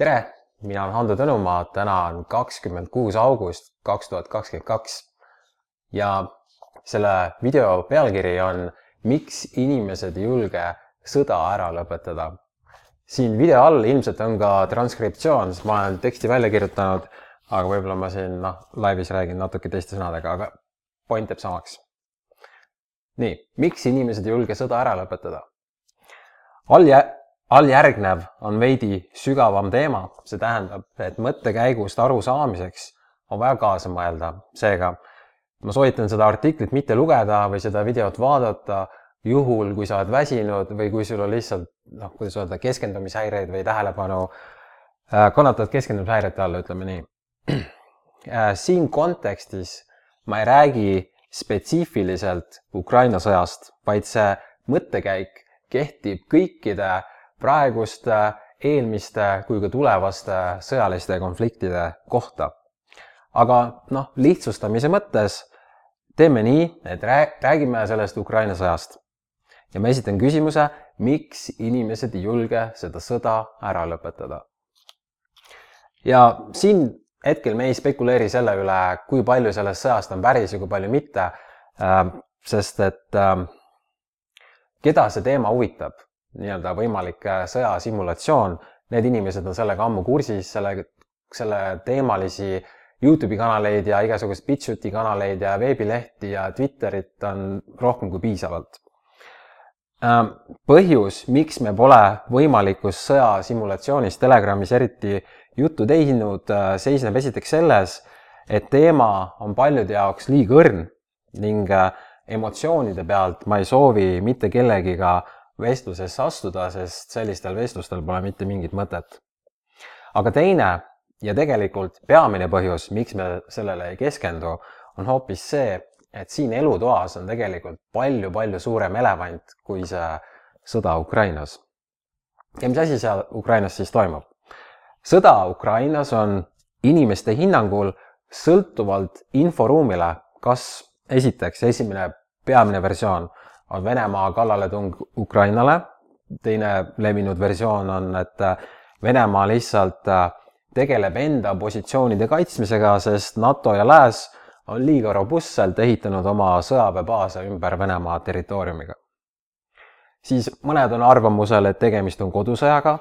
tere, mina olen Hando Tõnumaa, täna on kakskümmend kuus august kaks tuhat kakskümmend kaks ja selle video pealkiri on Miks inimesed ei julge sõda ära lõpetada. siin video all ilmselt on ka transkriptsioon, sest ma olen teksti välja kirjutanud, aga võib-olla ma siin noh, laivis räägin natuke teiste sõnadega, aga point jääb samaks. nii, miks inimesed ei julge sõda ära lõpetada? all jää-, alljärgnev on veidi sügavam teema, see tähendab, et mõttekäigust arusaamiseks on vaja kaasa mõelda, seega ma soovitan seda artiklit mitte lugeda või seda videot vaadata juhul, kui sa oled väsinud või kui sul on lihtsalt noh, kuidas öelda, keskendumishäireid või tähelepanu, äh, kannatad keskendumishäirete all, ütleme nii. Äh, siin kontekstis ma ei räägi spetsiifiliselt Ukraina sõjast, vaid see mõttekäik kehtib kõikide praeguste, eelmiste kui ka tulevaste sõjaliste konfliktide kohta. aga noh, lihtsustamise mõttes teeme nii, et räägime sellest Ukraina sõjast. ja ma esitan küsimuse, miks inimesed ei julge seda sõda ära lõpetada? ja siin hetkel me ei spekuleeri selle üle, kui palju sellest sõjast on päris ja kui palju mitte, sest et keda see teema huvitab nii-öelda võimalik äh, sõjasimulatsioon, need inimesed on sellega ammu kursis, selle, selle teemalisi Youtube'i kanaleid ja igasuguseid BitChuti kanaleid ja veebilehti ja Twitterit on rohkem kui piisavalt. Ähm, põhjus, miks me pole võimalikust sõjasimulatsioonis Telegramis eriti juttu teinud, äh, seisneb esiteks selles, et teema on paljude jaoks liiga õrn ning äh, emotsioonide pealt ma ei soovi mitte kellegiga vestlusesse astuda, sest sellistel vestlustel pole mitte mingit mõtet. aga teine ja tegelikult peamine põhjus, miks me sellele ei keskendu, on hoopis see, et siin elutoas on tegelikult palju-palju suurem elevant kui see sõda Ukrainas. ja mis asi seal Ukrainas siis toimub? sõda Ukrainas on inimeste hinnangul sõltuvalt inforuumile, kas esiteks, esimene peamine versioon on Venemaa kallaletung Ukrainale. teine levinud versioon on, et Venemaa lihtsalt äh, tegeleb enda positsioonide kaitsmisega, sest NATO ja Lääs on liiga robustselt ehitanud oma sõjaväebaase ümber Venemaa territooriumiga. siis mõned on arvamusel, et tegemist on kodusõjaga.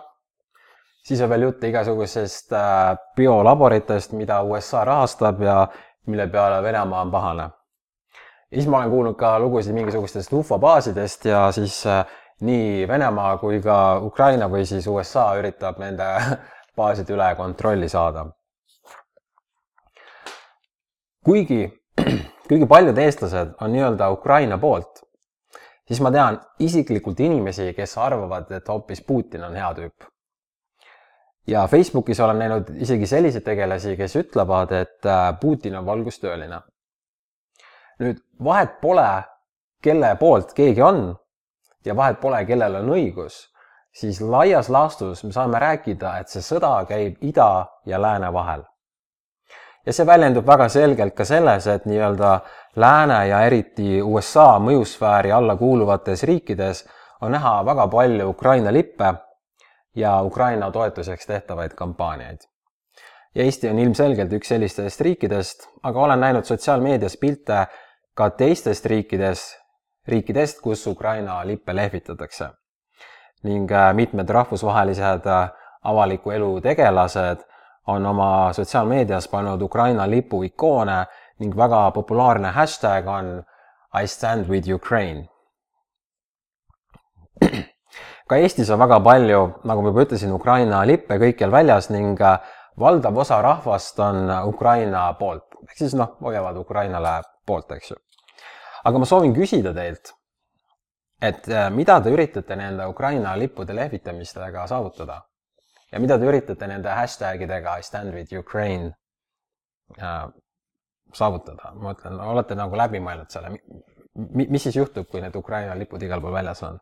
siis on veel jutt igasugusest äh, biolaboritest, mida USA rahastab ja mille peale Venemaa on pahane siis ma olen kuulnud ka lugusid mingisugustest ufobaasidest ja siis äh, nii Venemaa kui ka Ukraina või siis USA üritab nende baaside üle kontrolli saada. kuigi, kuigi paljud eestlased on nii-öelda Ukraina poolt, siis ma tean isiklikult inimesi, kes arvavad, et hoopis Putin on hea tüüp. ja Facebookis olen näinud isegi selliseid tegelasi, kes ütlevad, et äh, Putin on valgustööline nüüd vahet pole, kelle poolt keegi on ja vahet pole, kellel on õigus, siis laias laastus me saame rääkida, et see sõda käib ida ja lääne vahel. ja see väljendub väga selgelt ka selles, et nii-öelda lääne ja eriti USA mõjusfääri alla kuuluvates riikides on näha väga palju Ukraina lippe ja Ukraina toetuseks tehtavaid kampaaniaid. ja Eesti on ilmselgelt üks sellistest riikidest, aga olen näinud sotsiaalmeedias pilte ka teistest riikides, riikidest, kus Ukraina lippe lehvitatakse. ning äh, mitmed rahvusvahelised äh, avaliku elu tegelased on oma sotsiaalmeedias pannud Ukraina lipu ikoone ning väga populaarne hashtag on I stand with Ukraine. ka Eestis on väga palju, nagu ma juba ütlesin, Ukraina lippe kõikjal väljas ning äh, valdav osa rahvast on Ukraina poolt, ehk siis noh, hoiavad Ukrainale poolt, eks ju aga ma soovin küsida teilt, et äh, mida te üritate nende Ukraina lippude lehvitamistega saavutada ja mida te üritate nende hashtag idega I stand with Ukraine äh, saavutada, ma ütlen, olete nagu läbi mõelnud selle, mis siis juhtub, kui need Ukraina lipud igal pool väljas on?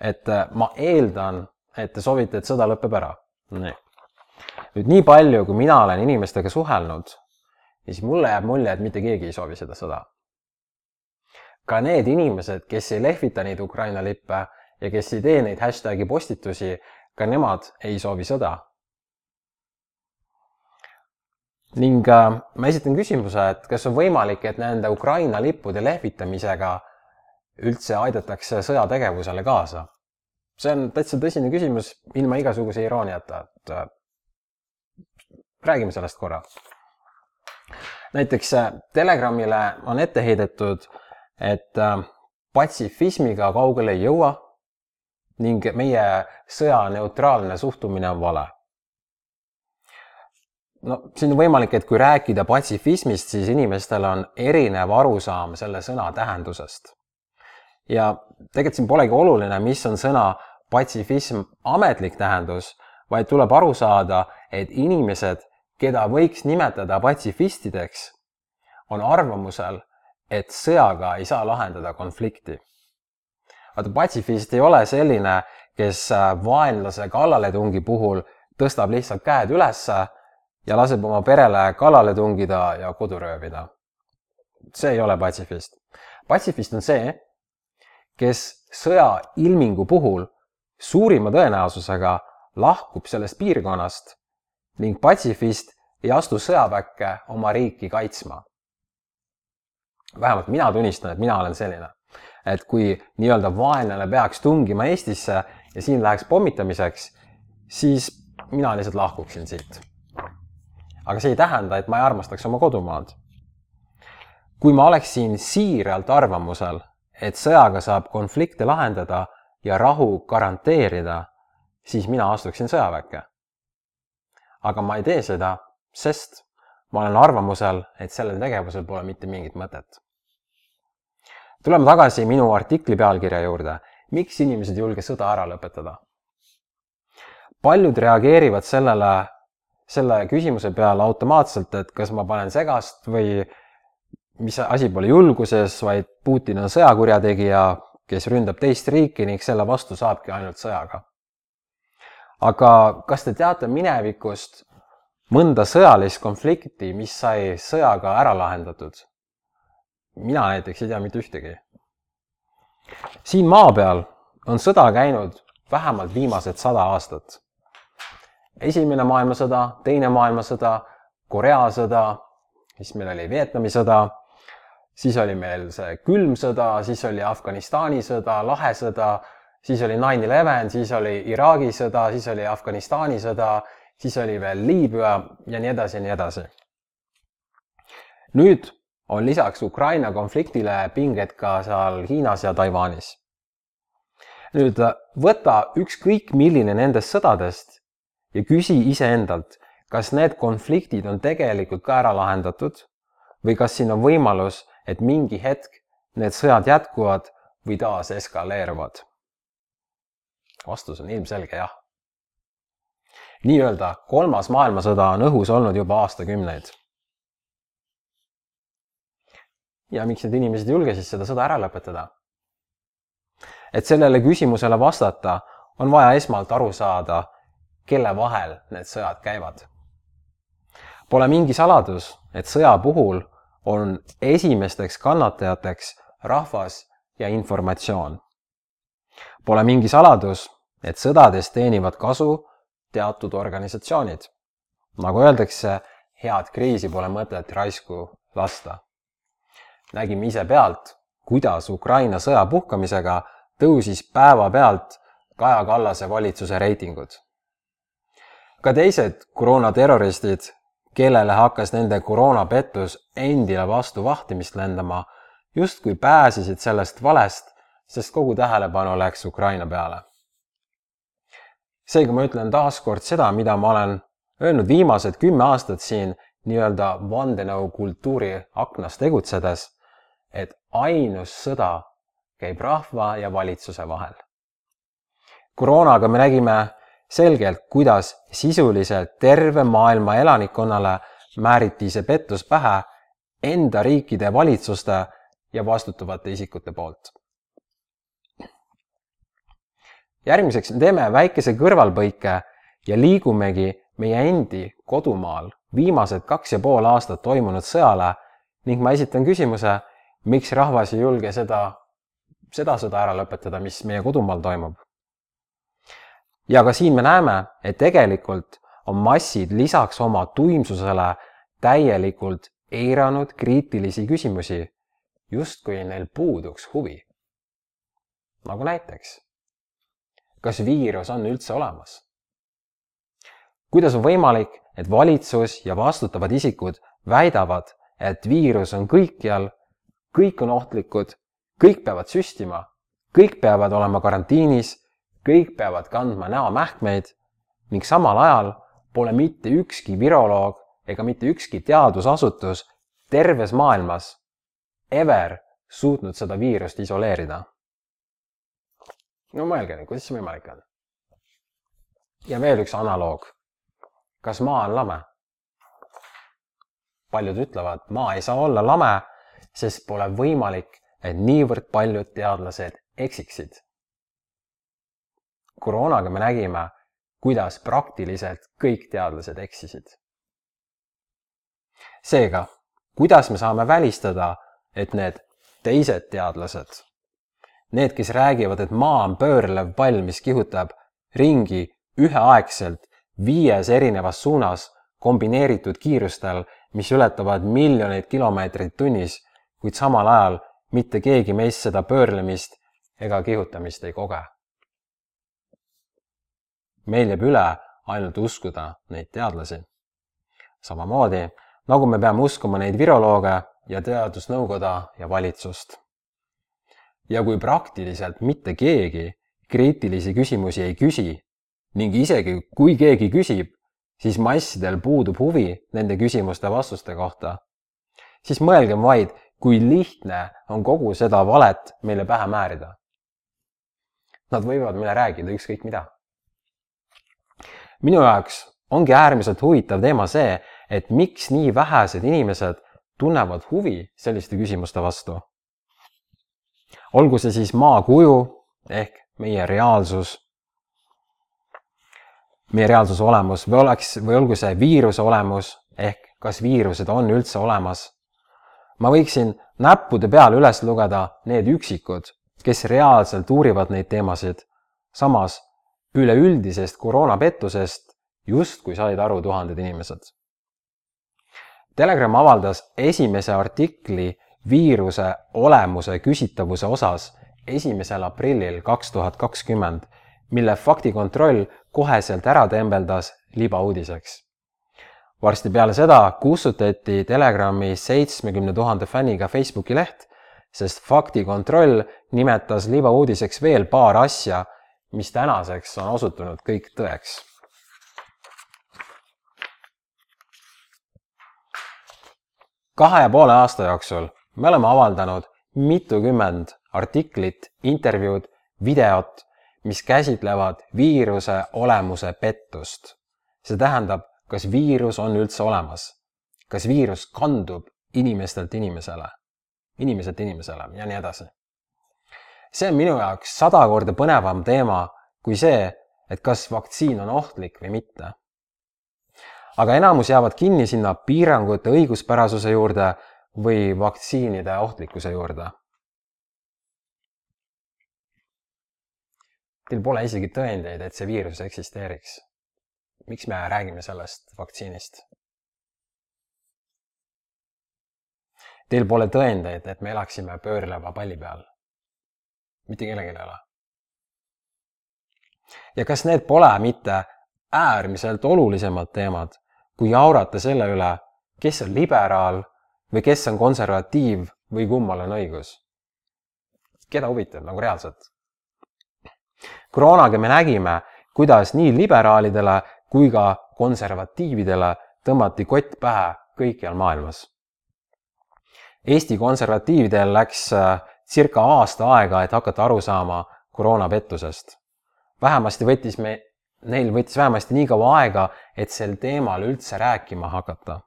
et äh, ma eeldan, et te soovite, et sõda lõpeb ära. nii. nüüd nii palju, kui mina olen inimestega suhelnud, siis mulle jääb mulje, et mitte keegi ei soovi seda sõda ka need inimesed, kes ei lehvita neid Ukraina lippe ja kes ei tee neid hashtag'i postitusi, ka nemad ei soovi sõda. ning äh, ma esitan küsimuse, et kas on võimalik, et nende Ukraina lippude lehvitamisega üldse aidatakse sõjategevusele kaasa? see on täitsa tõsine küsimus ilma igasuguse irooniata, et äh, räägime sellest korra. näiteks äh, Telegramile on ette heidetud, et äh, patsifismiga kaugele ei jõua ning meie sõjaneutraalne suhtumine on vale no siin on võimalik, et kui rääkida patsifismist, siis inimestel on erinev arusaam selle sõna tähendusest. ja tegelikult siin polegi oluline, mis on sõna patsifism ametlik tähendus, vaid tuleb aru saada, et inimesed, keda võiks nimetada patsifistideks, on arvamusel, et sõjaga ei saa lahendada konflikti. vaata, patsifist ei ole selline, kes vaenlase kallaletungi puhul tõstab lihtsalt käed ülesse ja laseb oma perele kallale tungida ja kodu röövida. see ei ole patsifist. patsifist on see, kes sõja ilmingu puhul suurima tõenäosusega lahkub sellest piirkonnast ning patsifist ei astu sõjaväkke oma riiki kaitsma. Vähemalt mina tunnistan, et mina olen selline, et kui nii-öelda vaenlane peaks tungima Eestisse ja siin läheks pommitamiseks, siis mina lihtsalt lahkuksin siit aga see ei tähenda, et ma ei armastaks oma kodumaad. kui ma oleksin siiralt arvamusel, et sõjaga saab konflikte lahendada ja rahu garanteerida, siis mina astuksin sõjaväkke. aga ma ei tee seda, sest ma olen arvamusel, et sellel tegevusel pole mitte mingit mõtet. tuleme tagasi minu artikli pealkirja juurde. miks inimesed ei julge sõda ära lõpetada? paljud reageerivad sellele selle küsimuse peale automaatselt, et kas ma panen segast või mis asi pole julguses, vaid Putin on sõjakurjategija, kes ründab teist riiki ning selle vastu saabki ainult sõjaga. aga kas te teate minevikust mõnda sõjalist konflikti, mis sai sõjaga ära lahendatud? mina näiteks ei tea mitte ühtegi. siin maa peal on sõda käinud vähemalt viimased sada aastat esimene maailmasõda, teine maailmasõda, Korea sõda, siis meil oli Vietnami sõda, siis oli meil see külm sõda, siis oli Afganistani sõda, lahe sõda, siis oli nine eleven, siis oli Iraagi sõda, siis oli Afganistani sõda, siis oli veel Liibüa ja nii edasi ja nii edasi. nüüd on lisaks Ukraina konfliktile pinged ka seal Hiinas ja Taiwanis. nüüd võta ükskõik milline nendest sõdadest ja küsi iseendalt, kas need konfliktid on tegelikult ka ära lahendatud või kas siin on võimalus, et mingi hetk need sõjad jätkuvad või taas eskaleeruvad? vastus on ilmselge jah. Nii-öelda kolmas maailmasõda on õhus olnud juba aastakümneid. ja miks need inimesed ei julge siis seda sõda ära lõpetada? et sellele küsimusele vastata, on vaja esmalt aru saada, kelle vahel need sõjad käivad. Pole mingi saladus, et sõja puhul on esimesteks kannatajateks rahvas ja informatsioon. Pole mingi saladus, et sõdades teenivad kasu teatud organisatsioonid. nagu öeldakse, head kriisi pole mõtet raisku lasta. nägime ise pealt, kuidas Ukraina sõja puhkamisega tõusis päevapealt Kaja Kallase valitsuse reitingud ka teised koroonaterroristid, kellele hakkas nende koroonapettus endile vastu vahtimist lendama, justkui pääsesid sellest valest, sest kogu tähelepanu läks Ukraina peale. Seega ma ütlen taaskord seda, mida ma olen öelnud viimased kümme aastat siin nii-öelda vandenõukultuuri aknas tegutsedes, et ainus sõda käib rahva ja valitsuse vahel. koroonaga me nägime selgelt, kuidas sisuliselt terve maailma elanikkonnale määriti see pettus pähe enda riikide valitsuste ja vastutavate isikute poolt. Järgmiseks teeme väikese kõrvalpõike ja liigumegi meie endi kodumaal viimased kaks ja pool aastat toimunud sõjale ning ma esitan küsimuse, miks rahvas ei julge seda, seda sõda ära lõpetada, mis meie kodumaal toimub ja ka siin me näeme, et tegelikult on massid lisaks oma tuimsusele täielikult eiranud kriitilisi küsimusi, justkui neil puuduks huvi. nagu näiteks, kas viirus on üldse olemas? kuidas on võimalik, et valitsus ja vastutavad isikud väidavad, et viirus on kõikjal, kõik on ohtlikud, kõik peavad süstima, kõik peavad olema karantiinis, kõik peavad kandma näomähkmeid ning samal ajal pole mitte ükski viroloog ega mitte ükski teadusasutus terves maailmas ever suutnud seda viirust isoleerida. No mõelge nüüd, kuidas see võimalik on? ja veel üks analoog. kas maa on lame? paljud ütlevad, maa ei saa olla lame, sest pole võimalik, et niivõrd paljud teadlased eksiksid. koroonaga me nägime, kuidas praktiliselt kõik teadlased eksisid. seega, kuidas me saame välistada, et need teised teadlased, need, kes räägivad, et maa on pöörlev pall, mis kihutab ringi üheaegselt viies erinevas suunas kombineeritud kiirustel, mis ületavad miljoneid kilomeetreid tunnis, kuid samal ajal mitte keegi meist seda pöörlemist ega kihutamist ei koge. meil jääb üle ainult uskuda neid teadlasi. samamoodi nagu me peame uskuma neid virolooge ja teadusnõukoda ja valitsust. Ja kui praktiliselt mitte keegi kriitilisi küsimusi ei küsi ning isegi kui keegi küsib, siis massidel puudub huvi nende küsimuste vastuste kohta, siis mõelgem vaid, kui lihtne on kogu seda valet meile pähe määrida. Nad võivad meile rääkida ükskõik mida. minu jaoks ongi äärmiselt huvitav teema see, et miks nii vähesed inimesed tunnevad huvi selliste küsimuste vastu. Olgu see siis maa kuju ehk meie reaalsus, meie reaalsuse olemus või oleks, või olgu see viiruse olemus ehk kas viirused on üldse olemas. ma võiksin näppude peal üles lugeda need üksikud, kes reaalselt uurivad neid teemasid. samas üleüldisest koroonapettusest justkui said aru tuhanded inimesed Telegram avaldas esimese artikli viiruse olemuse küsitavuse osas esimesel aprillil kaks tuhat kakskümmend, mille faktikontroll koheselt ära tembeldas libauudiseks. varsti peale seda kustutati Telegrami seitsmekümne tuhande fänniga Facebooki leht, sest faktikontroll nimetas libauudiseks veel paar asja, mis tänaseks on osutunud kõik tõeks kahe ja poole aasta jooksul me oleme avaldanud mitukümmend artiklit, intervjuud, videot, mis käsitlevad viiruse olemuse pettust. see tähendab, kas viirus on üldse olemas, kas viirus kandub inimestelt inimesele, inimeselt inimesele ja nii edasi. see on minu jaoks sada korda põnevam teema kui see, et kas vaktsiin on ohtlik või mitte aga enamus jäävad kinni sinna piirangute õiguspärasuse juurde või vaktsiinide ohtlikkuse juurde. Teil pole isegi tõendeid, et see viirus eksisteeriks. miks me räägime sellest vaktsiinist? Teil pole tõendeid, et me elaksime pöörleva palli peal. mitte kellelgi ei ole. ja kas need pole mitte äärmiselt olulisemad teemad kui jaurata selle üle, kes on liberaal või kes on konservatiiv või kummal on õigus. keda huvitab nagu reaalselt? koroonaga me nägime, kuidas nii liberaalidele kui ka konservatiividele tõmmati kott pähe kõikjal maailmas. Eesti konservatiividel läks äh, circa aasta aega, et hakata aru saama koroonapettusest. vähemasti võttis me neil võttis vähemasti nii kaua aega, et sel teemal üldse rääkima hakata.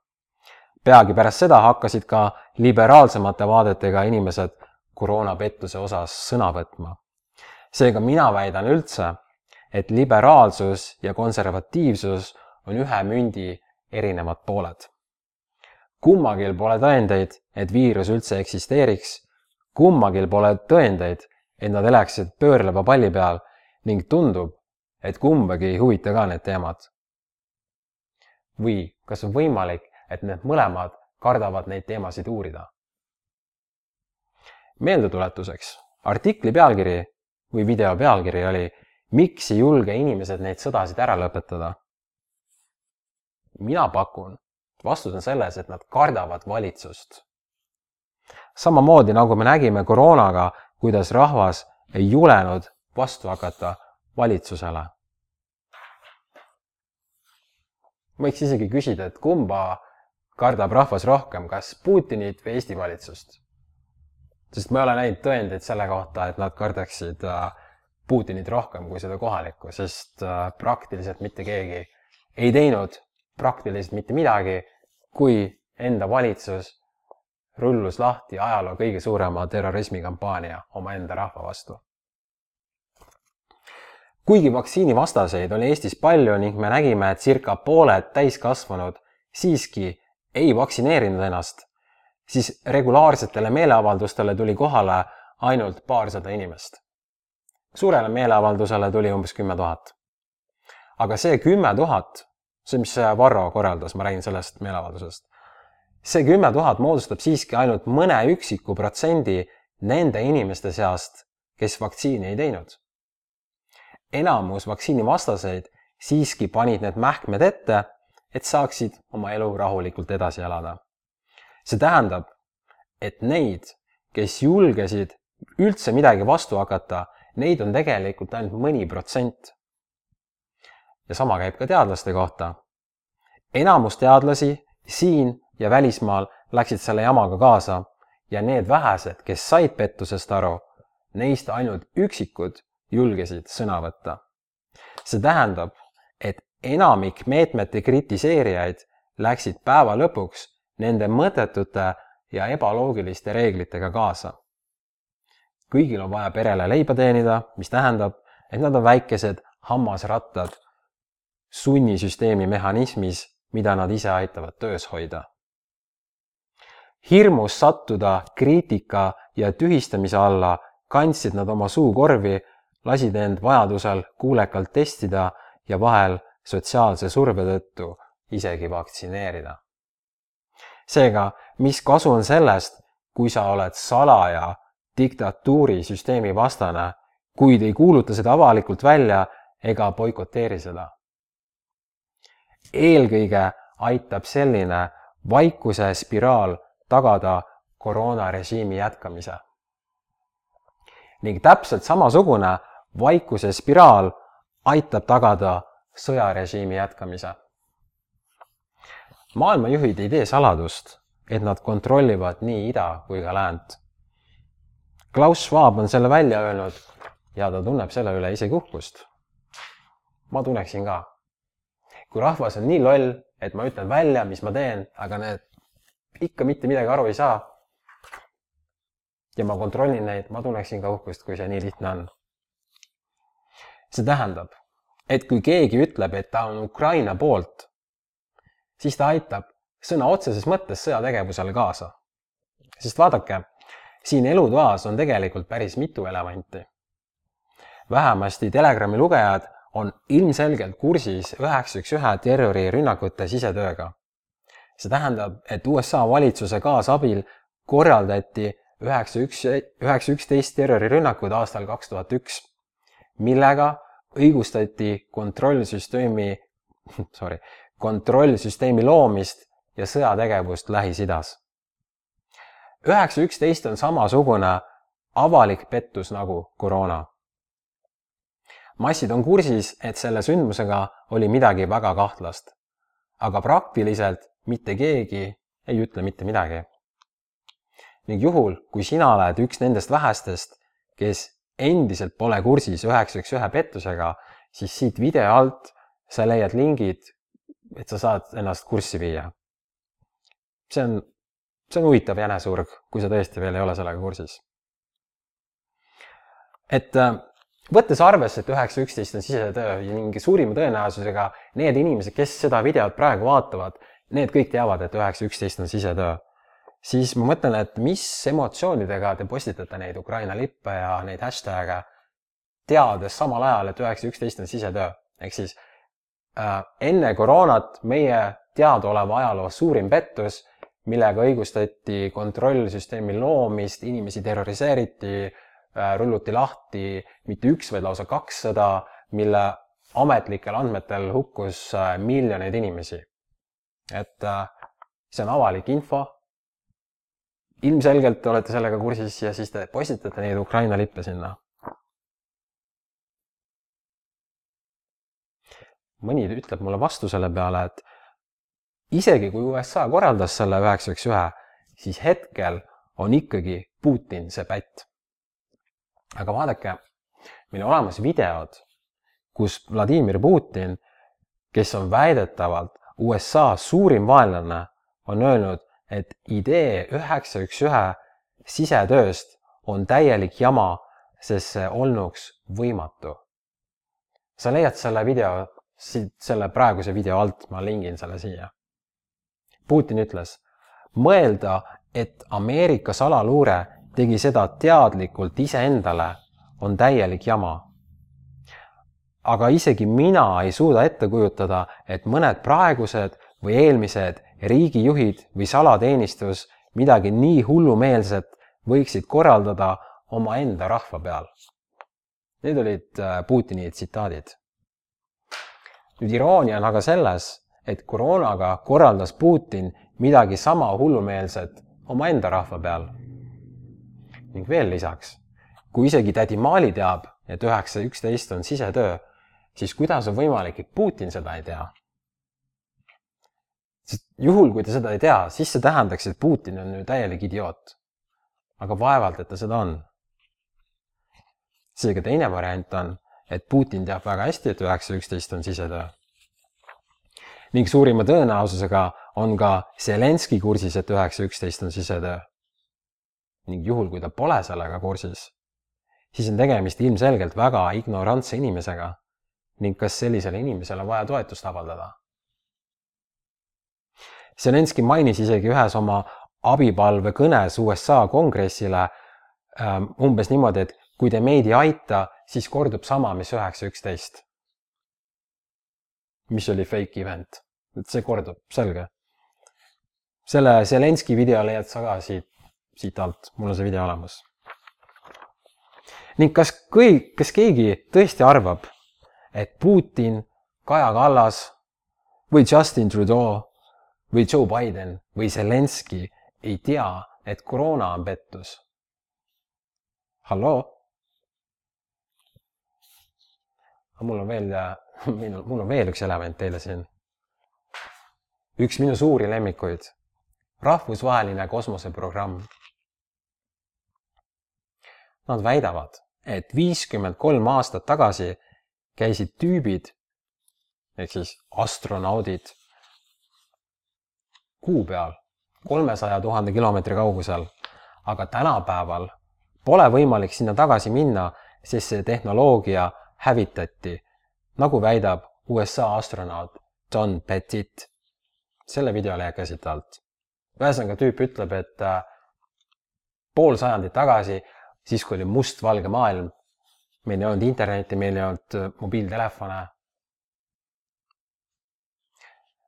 Peagi pärast seda hakkasid ka liberaalsemate vaadetega inimesed koroonapettuse osas sõna võtma. seega mina väidan üldse, et liberaalsus ja konservatiivsus on ühe mündi erinevad pooled. kummagil pole tõendeid, et viirus üldse eksisteeriks, kummagil pole tõendeid, et nad elaksid pöörleva palli peal ning tundub, et kumbagi ei huvita ka need teemad. või kas on võimalik, et need mõlemad kardavad neid teemasid uurida. meeldetuletuseks, artikli pealkiri või video pealkiri oli miks ei julge inimesed neid sõdasid ära lõpetada? mina pakun, vastus on selles, et nad kardavad valitsust. samamoodi nagu me nägime koroonaga, kuidas rahvas ei julenud vastu hakata valitsusele. võiks isegi küsida, et kumba kardab rahvas rohkem, kas Putinit või Eesti valitsust? sest ma ei ole näinud tõendeid selle kohta, et nad kardaksid äh, Putinit rohkem kui seda kohalikku, sest äh, praktiliselt mitte keegi ei teinud praktiliselt mitte midagi, kui enda valitsus rullus lahti ajaloo kõige suurema terrorismikampaania omaenda rahva vastu kuigi vaktsiinivastaseid oli Eestis palju ning me nägime, et circa pooled täiskasvanud siiski ei vaktsineerinud ennast, siis regulaarsetele meeleavaldustele tuli kohale ainult paarsada inimest. suurele meeleavaldusele tuli umbes kümme tuhat. aga see kümme tuhat, see, mis Varro korraldas, ma räägin sellest meeleavaldusest, see kümme tuhat moodustab siiski ainult mõne üksiku protsendi nende inimeste seast, kes vaktsiini ei teinud enamus vaktsiinivastaseid siiski panid need mähkmed ette, et saaksid oma elu rahulikult edasi elada. see tähendab, et neid, kes julgesid üldse midagi vastu hakata, neid on tegelikult ainult mõni protsent. ja sama käib ka teadlaste kohta. enamus teadlasi siin ja välismaal läksid selle jamaga kaasa ja need vähesed, kes said pettusest aru, neist ainult üksikud julgesid sõna võtta. see tähendab, et enamik meetmete kritiseerijaid läksid päeva lõpuks nende mõttetute ja ebaloogiliste reeglitega kaasa. kõigil on vaja perele leiba teenida, mis tähendab, et nad on väikesed hammasrattad sunnisüsteemi mehhanismis, mida nad ise aitavad töös hoida. hirmus sattuda kriitika ja tühistamise alla kandsid nad oma suukorvi lasid end vajadusel kuulekalt testida ja vahel sotsiaalse surve tõttu isegi vaktsineerida. seega, mis kasu on sellest, kui sa oled salaja diktatuurisüsteemi vastane, kuid ei kuuluta seda avalikult välja ega boikoteeri seda? eelkõige aitab selline vaikuse spiraal tagada koroonarežiimi jätkamise. ning täpselt samasugune vaikuse spiraal aitab tagada sõjarežiimi jätkamise. maailmajuhid ei tee saladust, et nad kontrollivad nii ida kui ka läänt. Klaus Schwab on selle välja öelnud ja ta tunneb selle üle isegi uhkust. ma tunneksin ka. kui rahvas on nii loll, et ma ütlen välja, mis ma teen, aga need ikka mitte midagi aru ei saa. ja ma kontrollin neid, ma tunneksin ka uhkust, kui see nii lihtne on see tähendab, et kui keegi ütleb, et ta on Ukraina poolt, siis ta aitab sõna otseses mõttes sõjategevusele kaasa. sest vaadake, siin elutoas on tegelikult päris mitu elevanti. vähemasti Telegrami lugejad on ilmselgelt kursis üheksa üks ühe terrorirünnakute sisetööga. see tähendab, et USA valitsuse kaasabil korraldati üheksa üks, üheksa üksteist terrorirünnakud aastal kaks tuhat üks millega õigustati kontrollsüsteemi, sorry, kontrollsüsteemi loomist ja sõjategevust Lähis-Idas. üheksa üksteist on samasugune avalik pettus nagu koroona. massid on kursis, et selle sündmusega oli midagi väga kahtlast, aga praktiliselt mitte keegi ei ütle mitte midagi. ning juhul, kui sina oled üks nendest vähestest, kes endiselt pole kursis üheksa üks ühe pettusega, siis siit video alt sa leiad lingid, et sa saad ennast kurssi viia. see on, see on huvitav jänesurg, kui sa tõesti veel ei ole sellega kursis. et äh, võttes arvesse, et üheksa üksteist on sisetöö ning suurima tõenäosusega need inimesed, kes seda videot praegu vaatavad, need kõik teavad, et üheksa üksteist on sisetöö siis ma mõtlen, et mis emotsioonidega te postitate neid Ukraina lippe ja neid hashtag'e, teades samal ajal, et üheksa üksteist on sisetöö, ehk siis äh, enne koroonat meie teadaoleva ajaloo suurim pettus, millega õigustati kontrollsüsteemi loomist, inimesi terroriseeriti, äh, rulluti lahti mitte üks, vaid lausa kakssada, mille ametlikel andmetel hukkus äh, miljoneid inimesi. et see on avalik info. Ilmselgelt olete sellega kursis ja siis te postitate neid Ukraina lippe sinna mõni ütleb mulle vastu selle peale, et isegi kui USA korraldas selle üheksa üks ühe, siis hetkel on ikkagi Putin see pätt. aga vaadake, meil on olemas videod, kus Vladimir Putin, kes on väidetavalt USA suurim vaenlane, on öelnud, et idee üheksa üks ühe sisetööst on täielik jama, sest see olnuks võimatu. sa leiad selle video siit selle praeguse video alt, ma lingin selle siia. Putin ütles, mõelda, et Ameerika salaluure tegi seda teadlikult iseendale, on täielik jama. aga isegi mina ei suuda ette kujutada, et mõned praegused või eelmised riigijuhid või salateenistus midagi nii hullumeelset võiksid korraldada omaenda rahva peal. Need olid äh, Putini tsitaadid nüüd iroonia on aga selles, et koroonaga korraldas Putin midagi sama hullumeelset omaenda rahva peal. ning veel lisaks, kui isegi tädi Mali teab, et üheksa üksteist on sisetöö, siis kuidas on võimalik, et Putin seda ei tea? Sest juhul, kui ta seda ei tea, siis see tähendaks, et Putin on ju täielik idioot. aga vaevalt, et ta seda on. seega teine variant on, et Putin teab väga hästi, et üheksa üksteist on sisetöö. ning suurima tõenäosusega on ka Zelenski kursis, et üheksa üksteist on sisetöö. ning juhul, kui ta pole sellega kursis, siis on tegemist ilmselgelt väga ignorantse inimesega ning kas sellisele inimesele vaja toetust avaldada? Zelenski mainis isegi ühes oma abipalve kõnes USA kongressile ähm, umbes niimoodi, et kui te meid ei aita, siis kordub sama, mis üheksa üksteist. mis oli fake event, et see kordub, selge. selle Zelenski video leiad sa ka siit, siit alt, mul on see video olemas. ning kas kõik, kas keegi tõesti arvab, et Putin, Kaja Kallas või Justin Trudeau või Joe Biden või Zelenski ei tea, et koroona on pettus? halloo? mul on veel, minul, mul on veel üks element teile siin. üks minu suuri lemmikuid, rahvusvaheline kosmoseprogramm. Nad väidavad, et viiskümmend kolm aastat tagasi käisid tüübid ehk siis astronaudid kuu peal kolmesaja tuhande kilomeetri kaugusel, aga tänapäeval pole võimalik sinna tagasi minna, sest see tehnoloogia hävitati, nagu väidab USA astronaut John Pettit. selle video leiad ka siit alt. ühesõnaga, tüüp ütleb, et äh, pool sajandit tagasi, siis kui oli mustvalge maailm, meil ei olnud internetti, meil ei olnud äh, mobiiltelefone.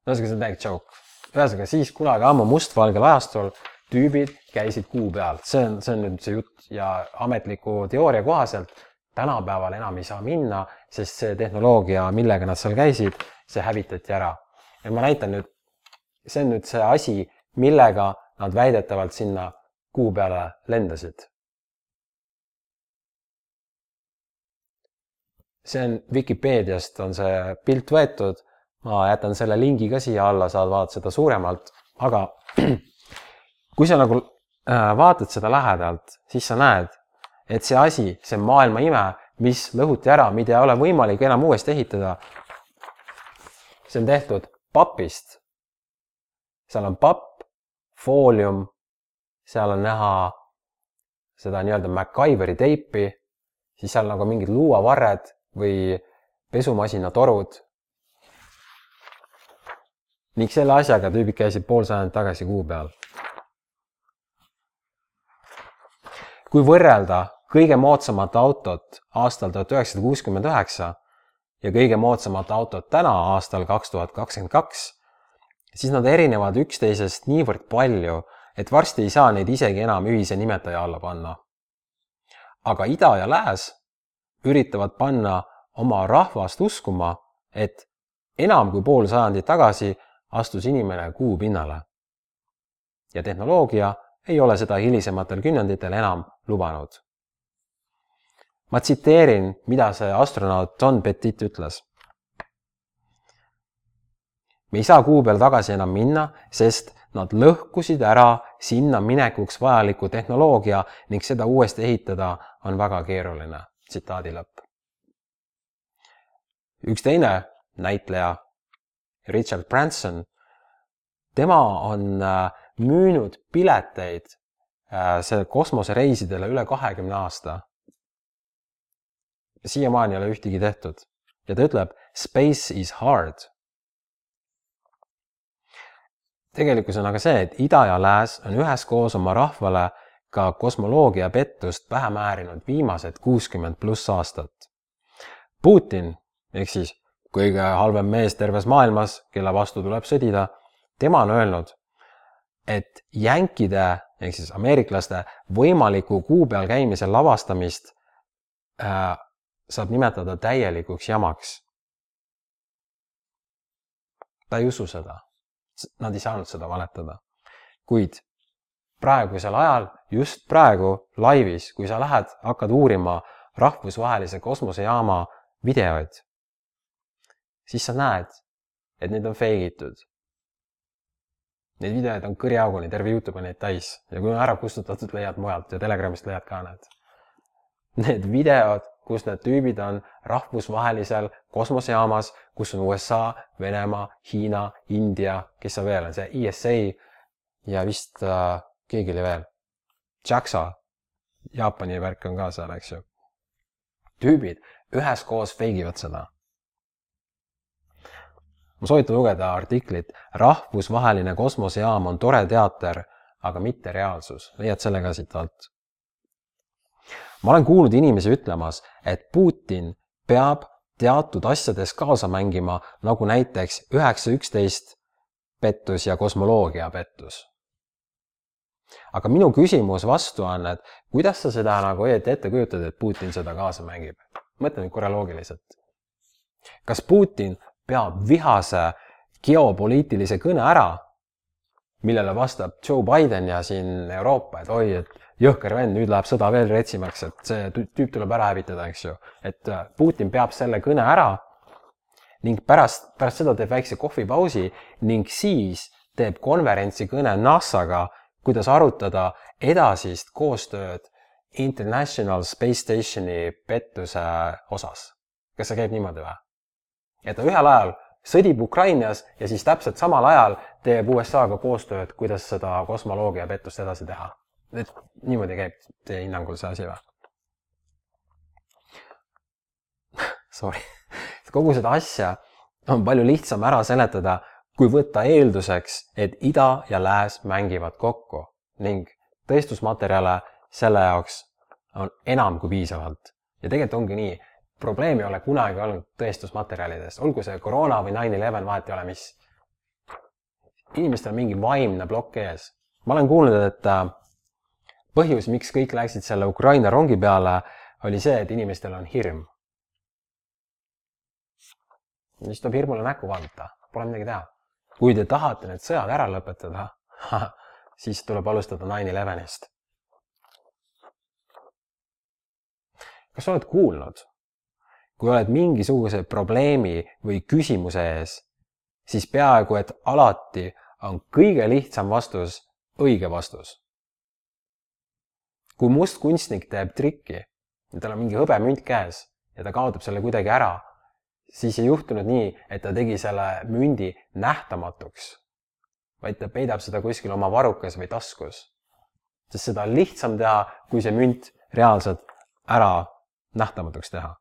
ühesõnaga, see on täielik joke. Ühesõnaga, siis kunagi ammu mustvalgel ajastul tüübid käisid kuu peal, see on, see on nüüd see jutt ja ametliku teooria kohaselt tänapäeval enam ei saa minna, sest see tehnoloogia, millega nad seal käisid, see hävitati ära. ja ma näitan nüüd, see on nüüd see asi, millega nad väidetavalt sinna kuu peale lendasid. see on Vikipeediast on see pilt võetud, ma jätan selle lingi ka siia alla, saad vaadata seda suuremalt, aga kui sa nagu äh, vaatad seda lähedalt, siis sa näed, et see asi, see maailma ime, mis lõhuti ära, mida ei ole võimalik enam uuesti ehitada, see on tehtud papist. seal on papp, foolium, seal on näha seda nii-öelda MacGyveri teipi, siis seal nagu mingid luuavarred või pesumasina torud. Ning selle asjaga tüübid käisid pool sajandit tagasi kuu peal kui võrrelda kõige moodsamat autot aastal tuhat üheksasada kuuskümmend üheksa ja kõige moodsamat autot täna aastal kaks tuhat kakskümmend kaks, siis nad erinevad üksteisest niivõrd palju, et varsti ei saa neid isegi enam ühise nimetaja alla panna. aga ida ja lääs üritavad panna oma rahvast uskuma, et enam kui pool sajandit tagasi astus inimene kuu pinnale. ja tehnoloogia ei ole seda hilisematel kümnenditel enam lubanud. ma tsiteerin, mida see astronaut John Petit ütles. me ei saa kuu peal tagasi enam minna, sest nad lõhkusid ära sinna minekuks vajaliku tehnoloogia ning seda uuesti ehitada on väga keeruline. tsitaadi lõpp. üks teine näitleja, Richard Branson, tema on äh, müünud pileteid äh, see kosmosereisidele üle kahekümne aasta. siiamaani ei ole ühtegi tehtud ja ta ütleb space is hard. tegelikkus on aga see, et ida ja lääs on üheskoos oma rahvale ka kosmoloogia pettust pähe määrinud viimased kuuskümmend pluss aastat. Putin ehk siis kõige halvem mees terves maailmas, kelle vastu tuleb sõdida, tema on öelnud, et jänkide ehk siis ameeriklaste võimaliku kuu peal käimise lavastamist äh, saab nimetada täielikuks jamaks. ta ei usu seda. Nad ei saanud seda valetada. kuid praegusel ajal, just praegu laivis, kui sa lähed, hakkad uurima rahvusvahelise kosmosejaama videoid, siis sa näed, et need on fake itud Neid videoid on kõriauguni, terve Youtube on neid täis ja kui on ära kustutatud, leiad mujalt ja Telegramist leiad ka need. Need videod, kus need tüübid on rahvusvahelisel kosmosejaamas, kus on USA, Venemaa, Hiina, India, kes seal veel on, see ESA ja vist äh, keegi oli veel, JAXA, Jaapani värk on ka seal, eks ju. tüübid üheskoos feigivad seda ma soovitan lugeda artiklit Rahvusvaheline kosmosejaam on tore teater, aga mitte reaalsus. leiad selle ka siit alt. ma olen kuulnud inimesi ütlemas, et Putin peab teatud asjades kaasa mängima, nagu näiteks üheksa üksteist pettus ja kosmoloogia pettus. aga minu küsimus vastu on, et kuidas sa seda nagu ette kujutad, et Putin seda kaasa mängib? mõtle nüüd korra loogiliselt. kas Putin peab vihase geopoliitilise kõne ära, millele vastab Joe Biden ja siin Euroopa, et oi, et jõhker vend, nüüd läheb sõda veel retsimaks, et see tüüp tuleb ära hävitada, eks ju. et äh, Putin peab selle kõne ära ning pärast, pärast seda teeb väikse kohvipausi ning siis teeb konverentsi kõne NASA-ga, kuidas arutada edasist koostööd International Space Stationi pettuse osas. kas see käib niimoodi või? Et ta ühel ajal sõdib Ukrainas ja siis täpselt samal ajal teeb USA-ga koostööd, kuidas seda kosmoloogia pettust edasi teha. et niimoodi käib teie hinnangul see asi või? Sorry, kogu seda asja on palju lihtsam ära seletada, kui võtta eelduseks, et ida ja lääs mängivad kokku ning tõestusmaterjale selle jaoks on enam kui piisavalt. ja tegelikult ongi nii probleem ei ole kunagi olnud tõestusmaterjalides, olgu see koroona või nine eleven, vahet ei ole, mis. inimestel on mingi vaimne plokk ees. ma olen kuulnud, et äh, põhjus, miks kõik läksid selle Ukraina rongi peale, oli see, et inimestel on hirm. siis tuleb hirmule näkku vaadata, pole midagi teha. kui te tahate need sõjad ära lõpetada, siis tuleb alustada nine elevenist. kas sa oled kuulnud kui oled mingisuguse probleemi või küsimuse ees, siis peaaegu et alati on kõige lihtsam vastus õige vastus. kui must kunstnik teeb trikki ja tal on mingi hõbemünt käes ja ta kaotab selle kuidagi ära, siis ei juhtunud nii, et ta tegi selle mündi nähtamatuks, vaid ta peidab seda kuskil oma varukas või taskus. sest seda on lihtsam teha, kui see münt reaalselt ära nähtamatuks teha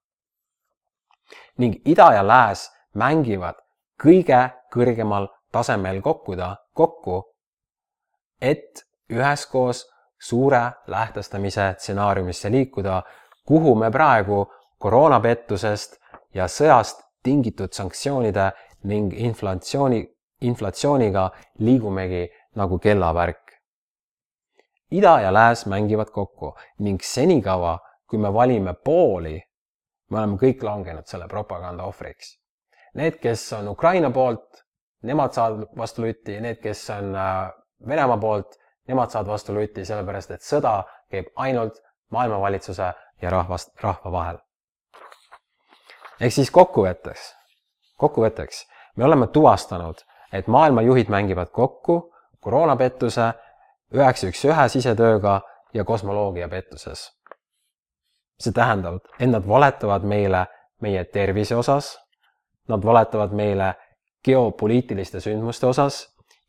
ning ida ja lääs mängivad kõige kõrgemal tasemel kokkuda, kokku, et üheskoos suure lähtestamise stsenaariumisse liikuda, kuhu me praegu koroonapettusest ja sõjast tingitud sanktsioonide ning inflatsiooni inflatsiooniga liigumegi nagu kellavärk. ida ja lääs mängivad kokku ning senikaua, kui me valime pooli, me oleme kõik langenud selle propaganda ohvriks. Need, kes on Ukraina poolt, nemad saavad vastu lutti, need, kes on äh, Venemaa poolt, nemad saavad vastu lutti, sellepärast et sõda käib ainult maailmavalitsuse ja rahvast, rahva vahel. ehk siis kokkuvõtteks, kokkuvõtteks me oleme tuvastanud, et maailma juhid mängivad kokku koroonapettuse, üheksa üks ühe sisetööga ja kosmoloogia pettuses. See tähendab, et nad valetavad meile meie tervise osas, nad valetavad meile geopoliitiliste sündmuste osas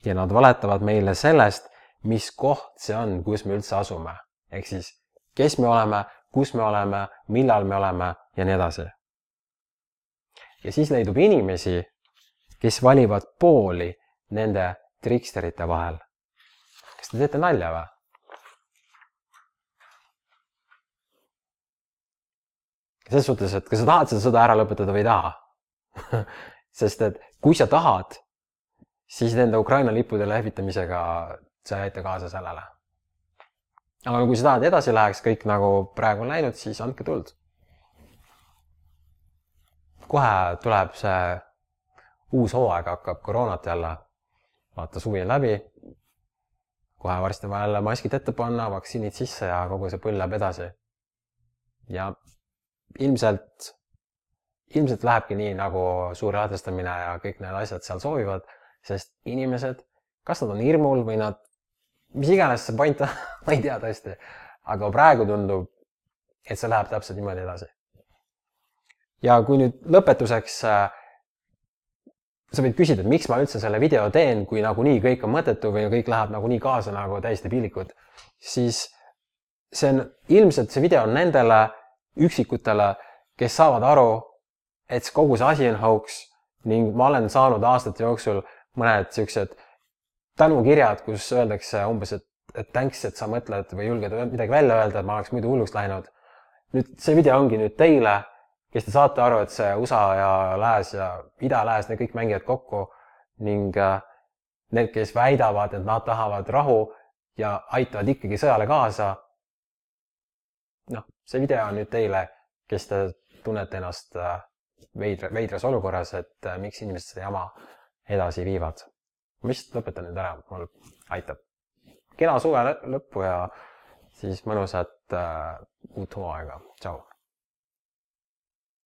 ja nad valetavad meile sellest, mis koht see on, kus me üldse asume. ehk siis, kes me oleme, kus me oleme, millal me oleme ja nii edasi. ja siis leidub inimesi, kes valivad pooli nende triksterite vahel. kas te teete nalja või? Selles suhtes, et kas sa tahad seda sõda ära lõpetada või ei taha sest et kui sa tahad, siis nende Ukraina lippude lehvitamisega sa ei aita kaasa sellele. aga kui sa tahad edasi läheks kõik nagu praegu on läinud, siis andke tuld. kohe tuleb see uus hooaeg hakkab koroonat jälle. vaata, suvi on läbi. kohe varsti on vaja jälle maskid ette panna, vaktsiinid sisse ja kogu see põll läheb edasi. ja ilmselt, ilmselt lähebki nii, nagu suur ladestamine ja kõik need asjad seal soovivad, sest inimesed, kas nad on hirmul või nad, mis iganes see point on ma ei tea tõesti, aga praegu tundub, et see läheb täpselt niimoodi edasi. ja kui nüüd lõpetuseks äh, sa võid küsida, et miks ma üldse selle video teen, kui nagunii kõik on mõttetu või kõik läheb nagunii kaasa nagu täiesti piinlikud, siis see on ilmselt see video on nendele üksikutele, kes saavad aru, et kogu see asi on hoogs ning ma olen saanud aastate jooksul mõned siuksed tänukirjad, kus öeldakse umbes, et, et thanks, et sa mõtled või julged midagi välja öelda, et ma oleks muidu hulluks läinud. nüüd see video ongi nüüd teile kes te saate aru, et see USA ja lääs ja ida-lääs, need kõik mängivad kokku ning äh, need, kes väidavad, et nad tahavad rahu ja aitavad ikkagi sõjale kaasa. See video on nüüd teile, kes te tunnete ennast äh, veidra, veidras olukorras, et äh, miks inimesed seda jama edasi viivad. ma vist lõpetan nüüd ära, mul aitab. kena suve lõppu ja siis mõnusat uh, uut hooaega, tšau